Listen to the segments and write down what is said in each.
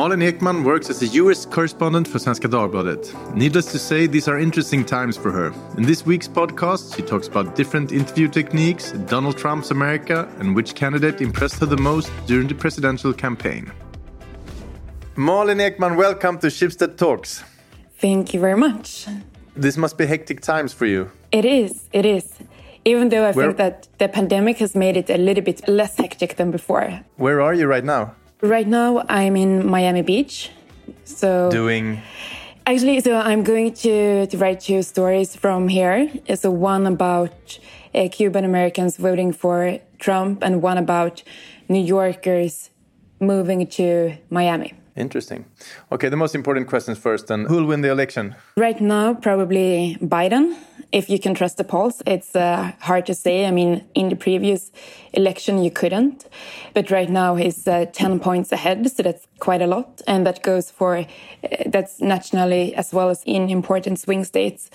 Malin Ekman works as a US correspondent for Svenska Dagbladet. Needless to say, these are interesting times for her. In this week's podcast, she talks about different interview techniques, Donald Trump's America, and which candidate impressed her the most during the presidential campaign. Malin Ekman, welcome to Schibsted Talks. Thank you very much. This must be hectic times for you. It is, it is. Even though I Where... think that the pandemic has made it a little bit less hectic than before. Where are you right now? Right now, I'm in Miami Beach. So doing. Actually, so I'm going to, to write two stories from here. It's So one about uh, Cuban Americans voting for Trump, and one about New Yorkers moving to Miami. Interesting. Okay, the most important questions first. Then, who will win the election? Right now, probably Biden if you can trust the polls. It's uh, hard to say. I mean, in the previous election, you couldn't. But right now, he's uh, 10 points ahead. So that's quite a lot. And that goes for, uh, that's nationally as well as in important swing states.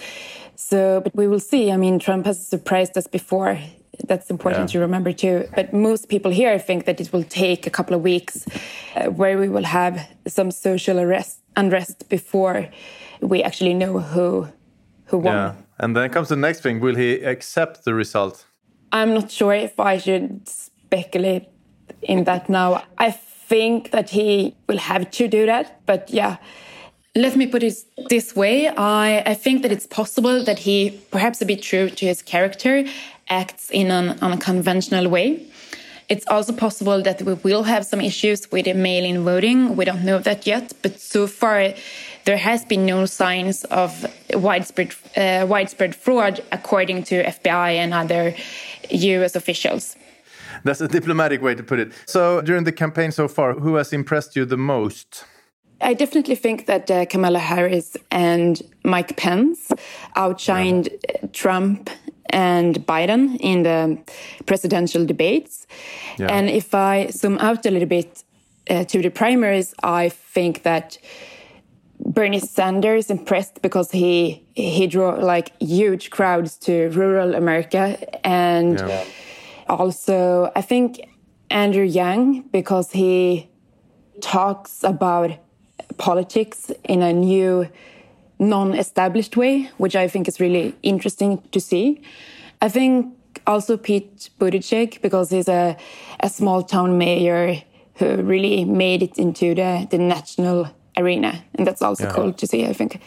So, but we will see. I mean, Trump has surprised us before. That's important yeah. to remember too. But most people here think that it will take a couple of weeks uh, where we will have some social arrest, unrest before we actually know who who won. Yeah. And then comes the next thing. Will he accept the result? I'm not sure if I should speculate in that now. I think that he will have to do that. But yeah, let me put it this way. I, I think that it's possible that he, perhaps a bit true to his character, acts in an unconventional way. It's also possible that we will have some issues with the mail in voting. We don't know that yet. But so far, there has been no signs of widespread uh, widespread fraud, according to FBI and other U.S. officials. That's a diplomatic way to put it. So, during the campaign so far, who has impressed you the most? I definitely think that uh, Kamala Harris and Mike Pence outshined yeah. Trump and Biden in the presidential debates. Yeah. And if I zoom out a little bit uh, to the primaries, I think that Bernie Sanders impressed because he he drew like huge crowds to rural America and yeah. also I think Andrew Yang because he talks about politics in a new non-established way which I think is really interesting to see. I think also Pete Buttigieg because he's a a small town mayor who really made it into the the national arena. And that's also yeah. cool to see, I think.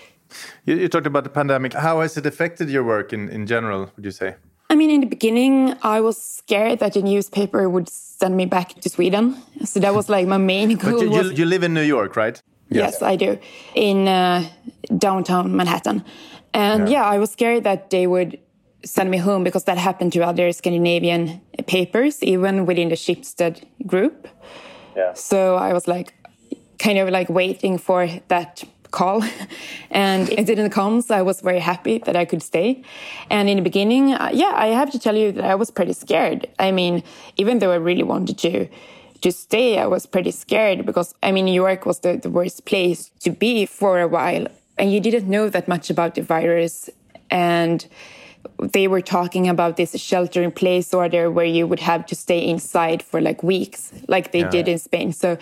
You, you, talked about the pandemic. How has it affected your work in, in general, would you say? I mean, in the beginning, I was scared that the newspaper would send me back to Sweden. So that was like my main goal. But you, you, you live in New York, right? Yes, yes I do, in uh, downtown Manhattan. And yeah. yeah, I was scared that they would send me home because that happened to other Scandinavian papers, even within the Schibsted group. Yeah. So I was like, kind of like waiting for that call. And it didn't come so i was very happy that i could stay. And in the beginning uh, yeah i have to tell you that i was pretty scared. I mean even though i really wanted to to stay i was pretty scared because i mean new york was the, the worst place to be for a while. And you didn't know that much about the virus. And they were talking about this shelter in place order where you would have to stay inside for like weeks like they yeah. did in spain. So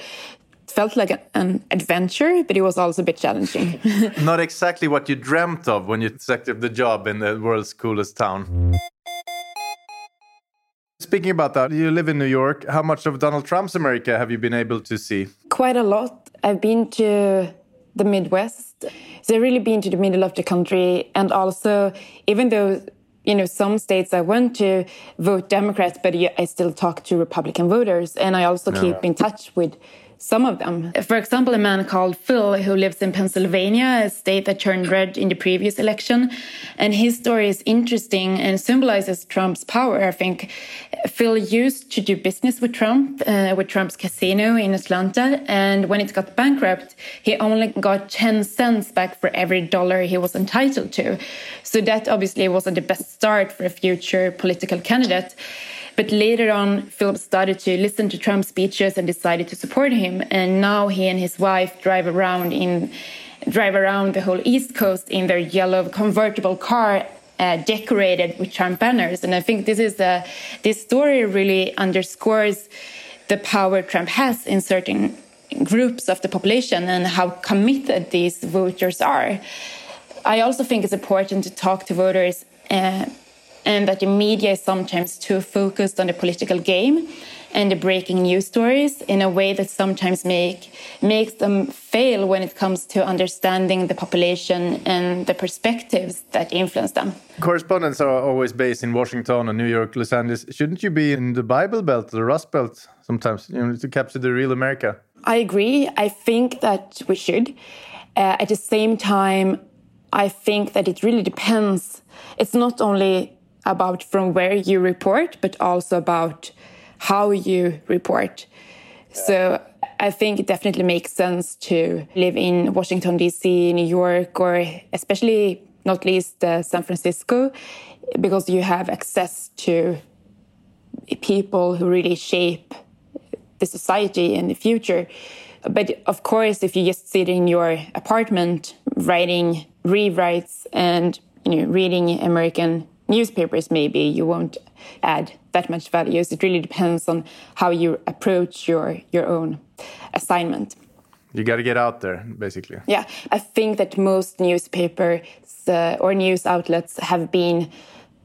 felt like an adventure, but it was also a bit challenging. Not exactly what you dreamt of when you accepted the job in the world's coolest town. Speaking about that, you live in New York. How much of Donald Trump's America have you been able to see? Quite a lot. I've been to the Midwest. So I've really been to the middle of the country. And also, even though you know, some states I went to vote Democrats, but I still talk to Republican voters. And I also keep in touch with some of them. For example, a man called Phil who lives in Pennsylvania, a state that turned red in the previous election. And his story is interesting and symbolizes Trump's power. I think Phil used to do business with Trump, uh, with Trump's casino in Atlanta. And when it got bankrupt, he only got 10 cents back for every dollar he was entitled to. So that obviously wasn't the best start for a future political candidate. But later on, Philip started to listen to Trump's speeches and decided to support him. And now he and his wife drive around in drive around the whole East Coast in their yellow convertible car uh, decorated with Trump banners. And I think this is a, this story really underscores the power Trump has in certain groups of the population and how committed these voters are. I also think it's important to talk to voters uh, and that the media is sometimes too focused on the political game and the breaking news stories in a way that sometimes make makes them fail when it comes to understanding the population and the perspectives that influence them. Correspondents are always based in Washington and New York, Los Angeles. Shouldn't you be in the Bible Belt, the Rust Belt, sometimes, you know, to capture the real America? I agree. I think that we should. Uh, at the same time, I think that it really depends. It's not only about from where you report, but also about how you report. So I think it definitely makes sense to live in Washington, D.C., New York, or especially not least uh, San Francisco, because you have access to people who really shape the society in the future. But of course, if you just sit in your apartment writing rewrites and you know reading American newspapers, maybe you won't add that much value. So it really depends on how you approach your your own assignment. You got to get out there, basically. Yeah, I think that most newspapers uh, or news outlets have been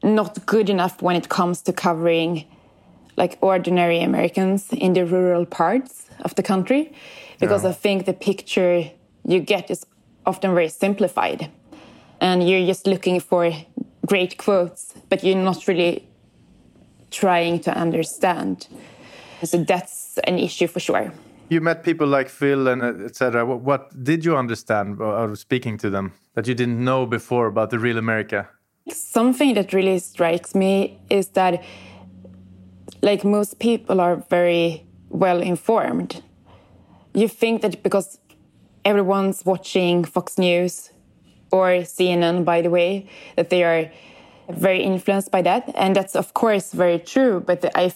not good enough when it comes to covering like ordinary Americans in the rural parts of the country, because. I think the picture you get is often very simplified, and you're just looking for great quotes, but you're not really trying to understand. So that's an issue for sure. You met people like Phil and uh, etc. What, what, did you understand out of speaking to them that you didn't know before about the real America? Something that really strikes me is that, like most people, are very well informed. You think that because everyone's watching Fox News or CNN, by the way, that they are very influenced by that. And that's, of course, very true. But I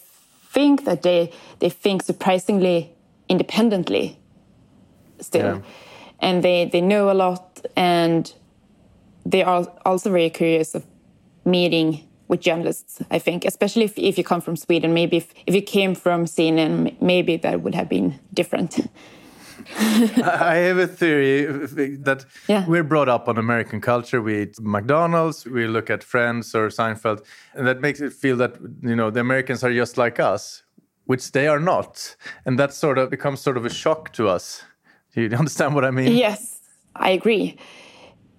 think that they, they think surprisingly independently still. Yeah. And they, they know a lot and they are also very curious of meeting with journalists, I think, especially if, if you come from Sweden. Maybe if, if you came from CNN, maybe that would have been different. I have a theory uh, that yeah. we're brought up on American culture. We eat McDonald's, we look at Friends or Seinfeld, and that makes it feel that you know the Americans are just like us, which they are not, and that sort of becomes sort of a shock to us. Do you understand what I mean? Yes, I agree.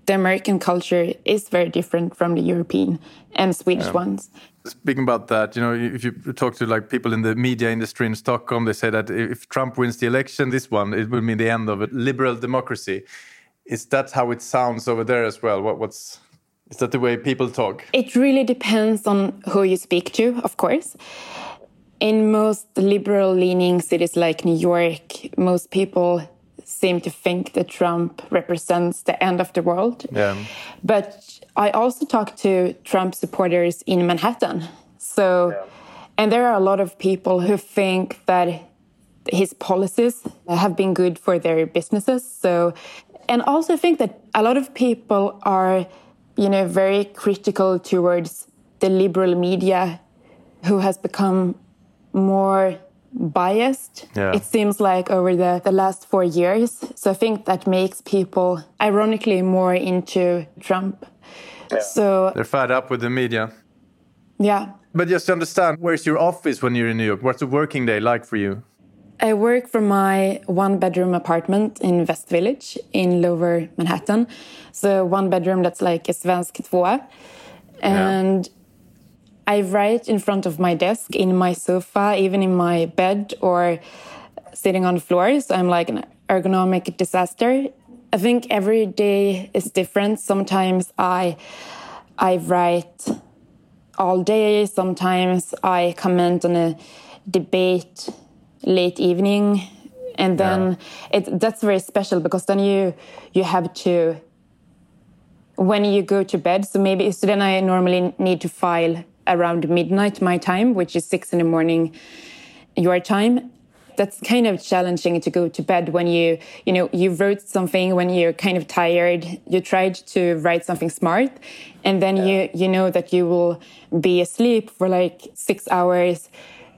The American culture is very different from the European and Swedish yeah. ones. Speaking about that, you know, if you talk to like people in the media industry in Stockholm, they say that if Trump wins the election, this one, it will mean the end of a liberal democracy. Is that how it sounds over there as well? What, what's is that the way people talk? It really depends on who you speak to, of course. In most liberal leaning cities like New York, most people seem to think that Trump represents the end of the world. Yeah. But I also talked to Trump supporters in Manhattan. So, yeah. and there are a lot of people who think that his policies have been good for their businesses. So, and also think that a lot of people are, you know, very critical towards the liberal media who has become more biased yeah. it seems like over the, the last four years so i think that makes people ironically more into trump yeah. so they're fed up with the media yeah but just to understand where's your office when you're in new york what's a working day like for you I work from my one bedroom apartment in West Village in lower Manhattan. So, one bedroom that's like a svensk tvåa. And yeah. I write in front of my desk, in my sofa, even in my bed, or sitting on the floor. So I'm like an ergonomic disaster. I think every day is different. Sometimes I I write all day. Sometimes I comment on a debate late evening, and then yeah. it that's very special because then you you have to when you go to bed. So maybe so then I normally need to file around midnight my time, which is six in the morning your time. That's kind of challenging to go to bed when you, you know, you wrote something when you're kind of tired. You tried to write something smart, and then yeah. you you know that you will be asleep for like six hours,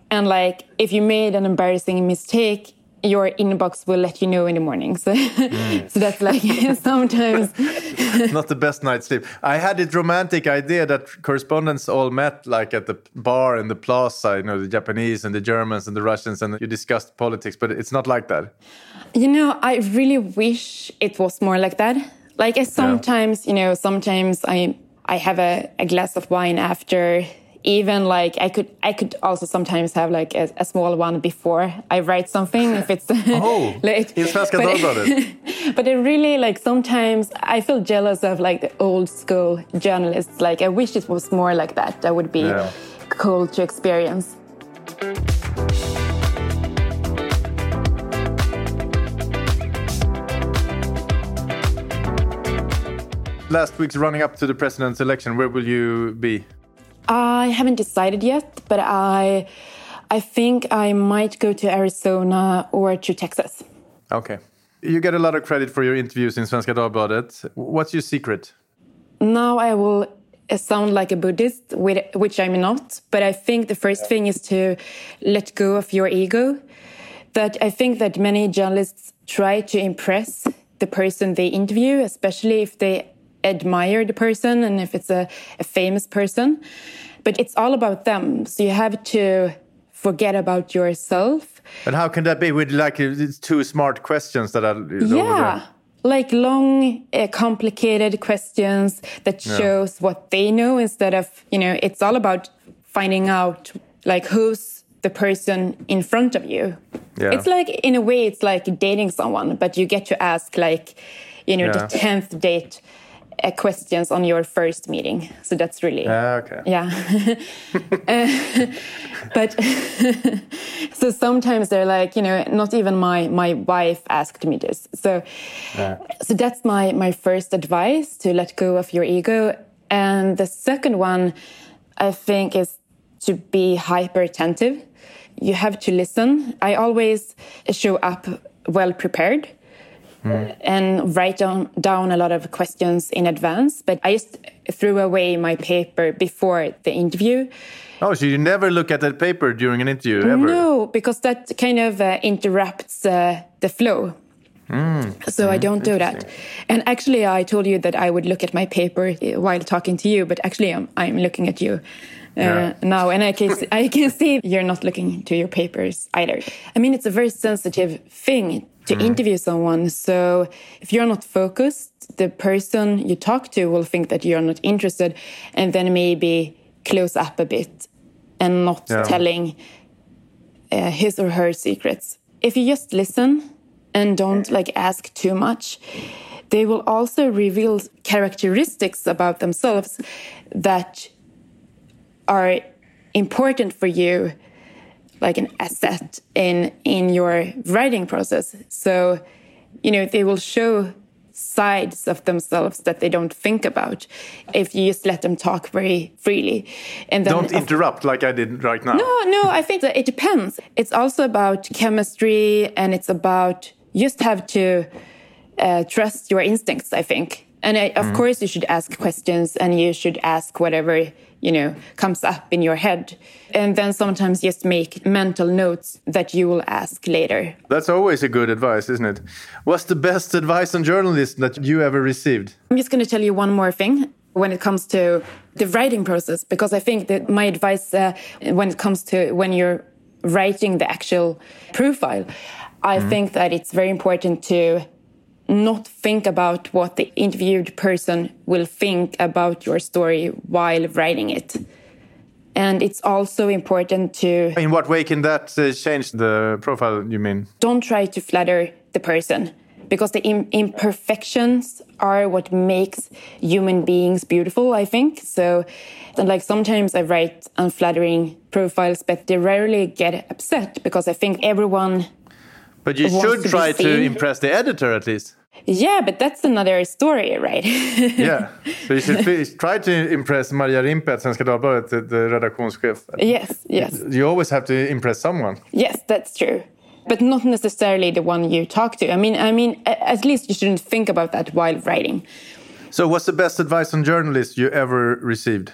and like if you made an embarrassing mistake, your inbox will let you know in the morning. So, mm. so that's like sometimes not the best night's sleep. I had this romantic idea that correspondents all met like at the bar in the plaza, you know, the Japanese and the Germans and the Russians, and you discussed politics. But it's not like that. You know, I really wish it was more like that. Like I sometimes, yeah. you know, sometimes I I have a, a glass of wine after even like I could I could also sometimes have like a, a small one before I write something if it's oh late. i Svenska Dagbladet. but it really like sometimes I feel jealous of like the old school journalists. Like I wish it was more like that. That would be yeah. cool to experience. Last week's running up to the president's election, where will you be? I haven't decided yet, but I I think I might go to Arizona or to Texas. Okay. You get a lot of credit for your interviews in Svenska Dagbladet. What's your secret? Now I will sound like a Buddhist, which I'm not, but I think the first thing is to let go of your ego. That I think that many journalists try to impress the person they interview, especially if they admire the person and if it's a, a famous person. But it's all about them. So you have to forget about yourself. And how can that be with like it's two smart questions that are yeah like long uh, complicated questions that shows yeah. what they know instead of you know it's all about finding out like who's the person in front of you yeah. it's like in a way it's like dating someone but you get to ask like you know yeah. the 10th date uh, questions on your first meeting. So that's really uh, okay. Yeah, uh, but so sometimes they're like, you know, not even my my wife asked me this. So yeah. so that's my my first advice to let go of your ego. And the second one, I think, is to be hyper attentive. You have to listen. I always show up well prepared mm. and write down, down a lot of questions in advance. But I just threw away my paper before the interview. Oh, so you never look at that paper during an interview ever? No, because that kind of uh, interrupts uh, the flow. Mm. So mm, I don't do that. And actually, I told you that I would look at my paper uh, while talking to you, but actually, I'm, I'm looking at you. Uh, yeah. now and I can I can see you're not looking to your papers either. I mean, it's a very sensitive thing to mm. interview someone. So if you're not focused, the person you talk to will think that you're not interested and then maybe close up a bit and not yeah. telling uh, his or her secrets. If you just listen and don't like ask too much, they will also reveal characteristics about themselves that are important for you like an asset in in your writing process. So, you know, they will show sides of themselves that they don't think about if you just let them talk very freely. And then don't interrupt like i did right now. No no i think that it depends. It's also about chemistry and it's about you just have to uh, trust your instincts i think and I, of mm. course you should ask questions and you should ask whatever you know, comes up in your head. And then sometimes just make mental notes that you will ask later. That's always a good advice, isn't it? What's the best advice on journalism that you ever received? I'm just going to tell you one more thing when it comes to the writing process, because I think that my advice uh, when it comes to when you're writing the actual profile, I mm. think that it's very important to not think about what the interviewed person will think about your story while writing it. And it's also important to. In what way can that uh, change the profile, you mean? Don't try to flatter the person because the Im imperfections are what makes human beings beautiful, I think. So, like sometimes I write unflattering profiles, but they rarely get upset because I think everyone. But you should try to impress the editor at least. Yeah, but that's another story, right? yeah, so you should try to impress Maria Rimpe at Svenska Dagbladet, the, the redaktionschef. Yes, yes. You always have to impress someone. Yes, that's true. But not necessarily the one you talk to. I mean, I mean, at least you shouldn't think about that while writing. So, what's the best advice on journalists you ever received?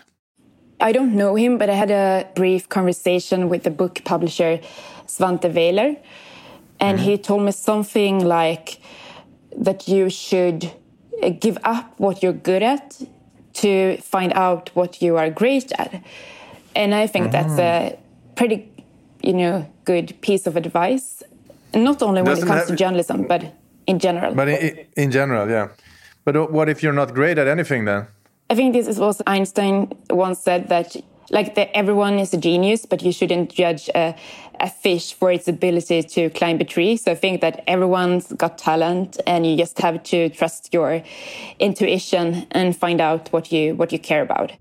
I don't know him, but I had a brief conversation with the book publisher Svante Weyler And mm-hmm. he told me something like that you should uh, give up what you're good at to find out what you are great at. And I think that's a pretty, you know, good piece of advice. Not only when Doesn't it comes have- to journalism, but in general. But in, in general, yeah. But what if you're not great at anything then? I think this is also Einstein once said that like that everyone is a genius, but you shouldn't judge a, a fish for its ability to climb a tree. So I think that everyone's got talent, and you just have to trust your intuition and find out what you what you care about.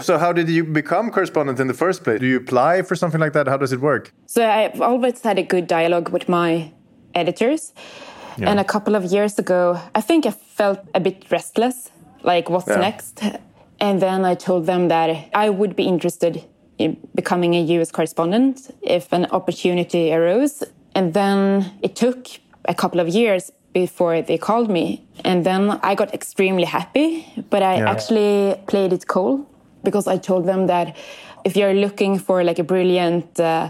So how did you become correspondent in the first place? Do you apply for something like that? How does it work? So I've always had a good dialogue with my editors. And a couple of years ago, I think I felt a bit restless, like what's Yeah. next? And then I told them that I would be interested in becoming a US correspondent if an opportunity arose. And then it took a couple of years before they called me. And then I got extremely happy, but I Yeah. actually played it cool because I told them that if you're looking for like a brilliant uh,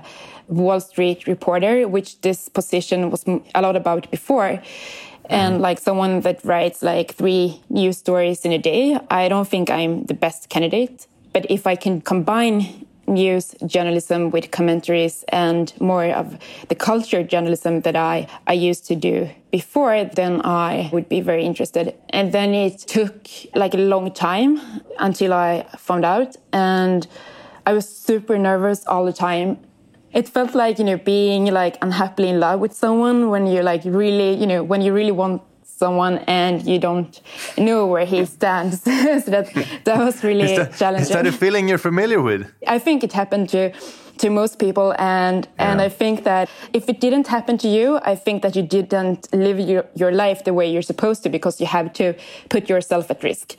Wall Street reporter, which this position was a lot about before, and like someone that writes like three news stories in a day, I don't think I'm the best candidate. But if I can combine news journalism with commentaries and more of the culture journalism that I, I used to do before, then I would be very interested. And then it took like a long time until I found out. And I was super nervous all the time. It felt like, you know, being like unhappily in love with someone when you're like really, you know, when you really want someone and you don't know where he stands. so that, that was really Is that, challenging. is that a feeling you're familiar with? I think it happened to to most people and and I think that if it didn't happen to you, I think that you didn't live your, your life the way you're supposed to because you have to put yourself at risk.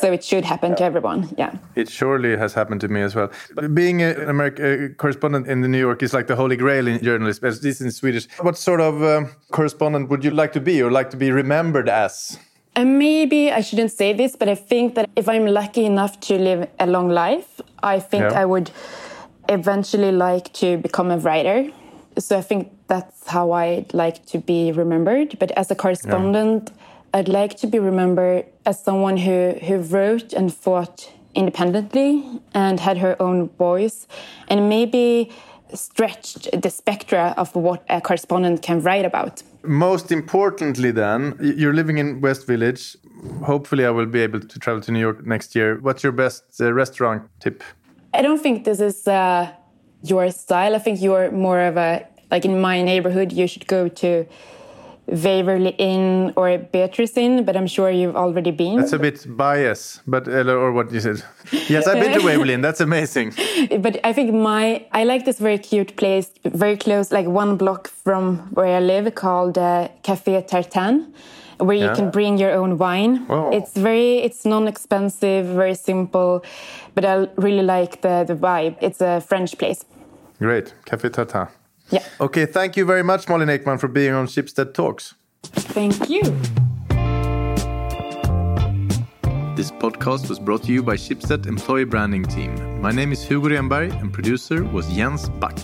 So it should happen to everyone. Yeah. It surely has happened to me as well. Being an American correspondent in the New York is like the holy grail in journalism, at least in Swedish. What sort of um, correspondent would you like to be or like to be remembered as? And maybe I shouldn't say this, but I think that if I'm lucky enough to live a long life, I think Yeah. I would eventually like to become a writer. So I think that's how I'd like to be remembered. But as a correspondent, I'd like to be remembered as someone who, who wrote and fought independently and had her own voice and maybe stretched the spectra of what a correspondent can write about. Most importantly, then, you're living in West Village. Hopefully, I will be able to travel to New York next year. What's your best uh, restaurant tip? I don't think this is uh, your style. I think you're more of a like in my neighborhood. You should go to Waverly Inn or Beatrice Inn, but I'm sure you've already been. That's a bit bias, but uh, or what you said. Yes, I've been to Waverly. Inn. That's amazing. but I think my I like this very cute place, very close, like one block from where I live, called uh, Café Tartine, where you Yeah. can bring your own wine. Wow. It's very it's non-expensive, very simple, but I really like the the vibe. It's a French place. Great, Café Tata. Yeah. Okay, thank you very much, Malin Ekman, for being on Schibsted Talks. Thank you. This podcast was brought to you by Schibsted Employee Branding Team. My name is Hugo Renberg and producer was Jens Back.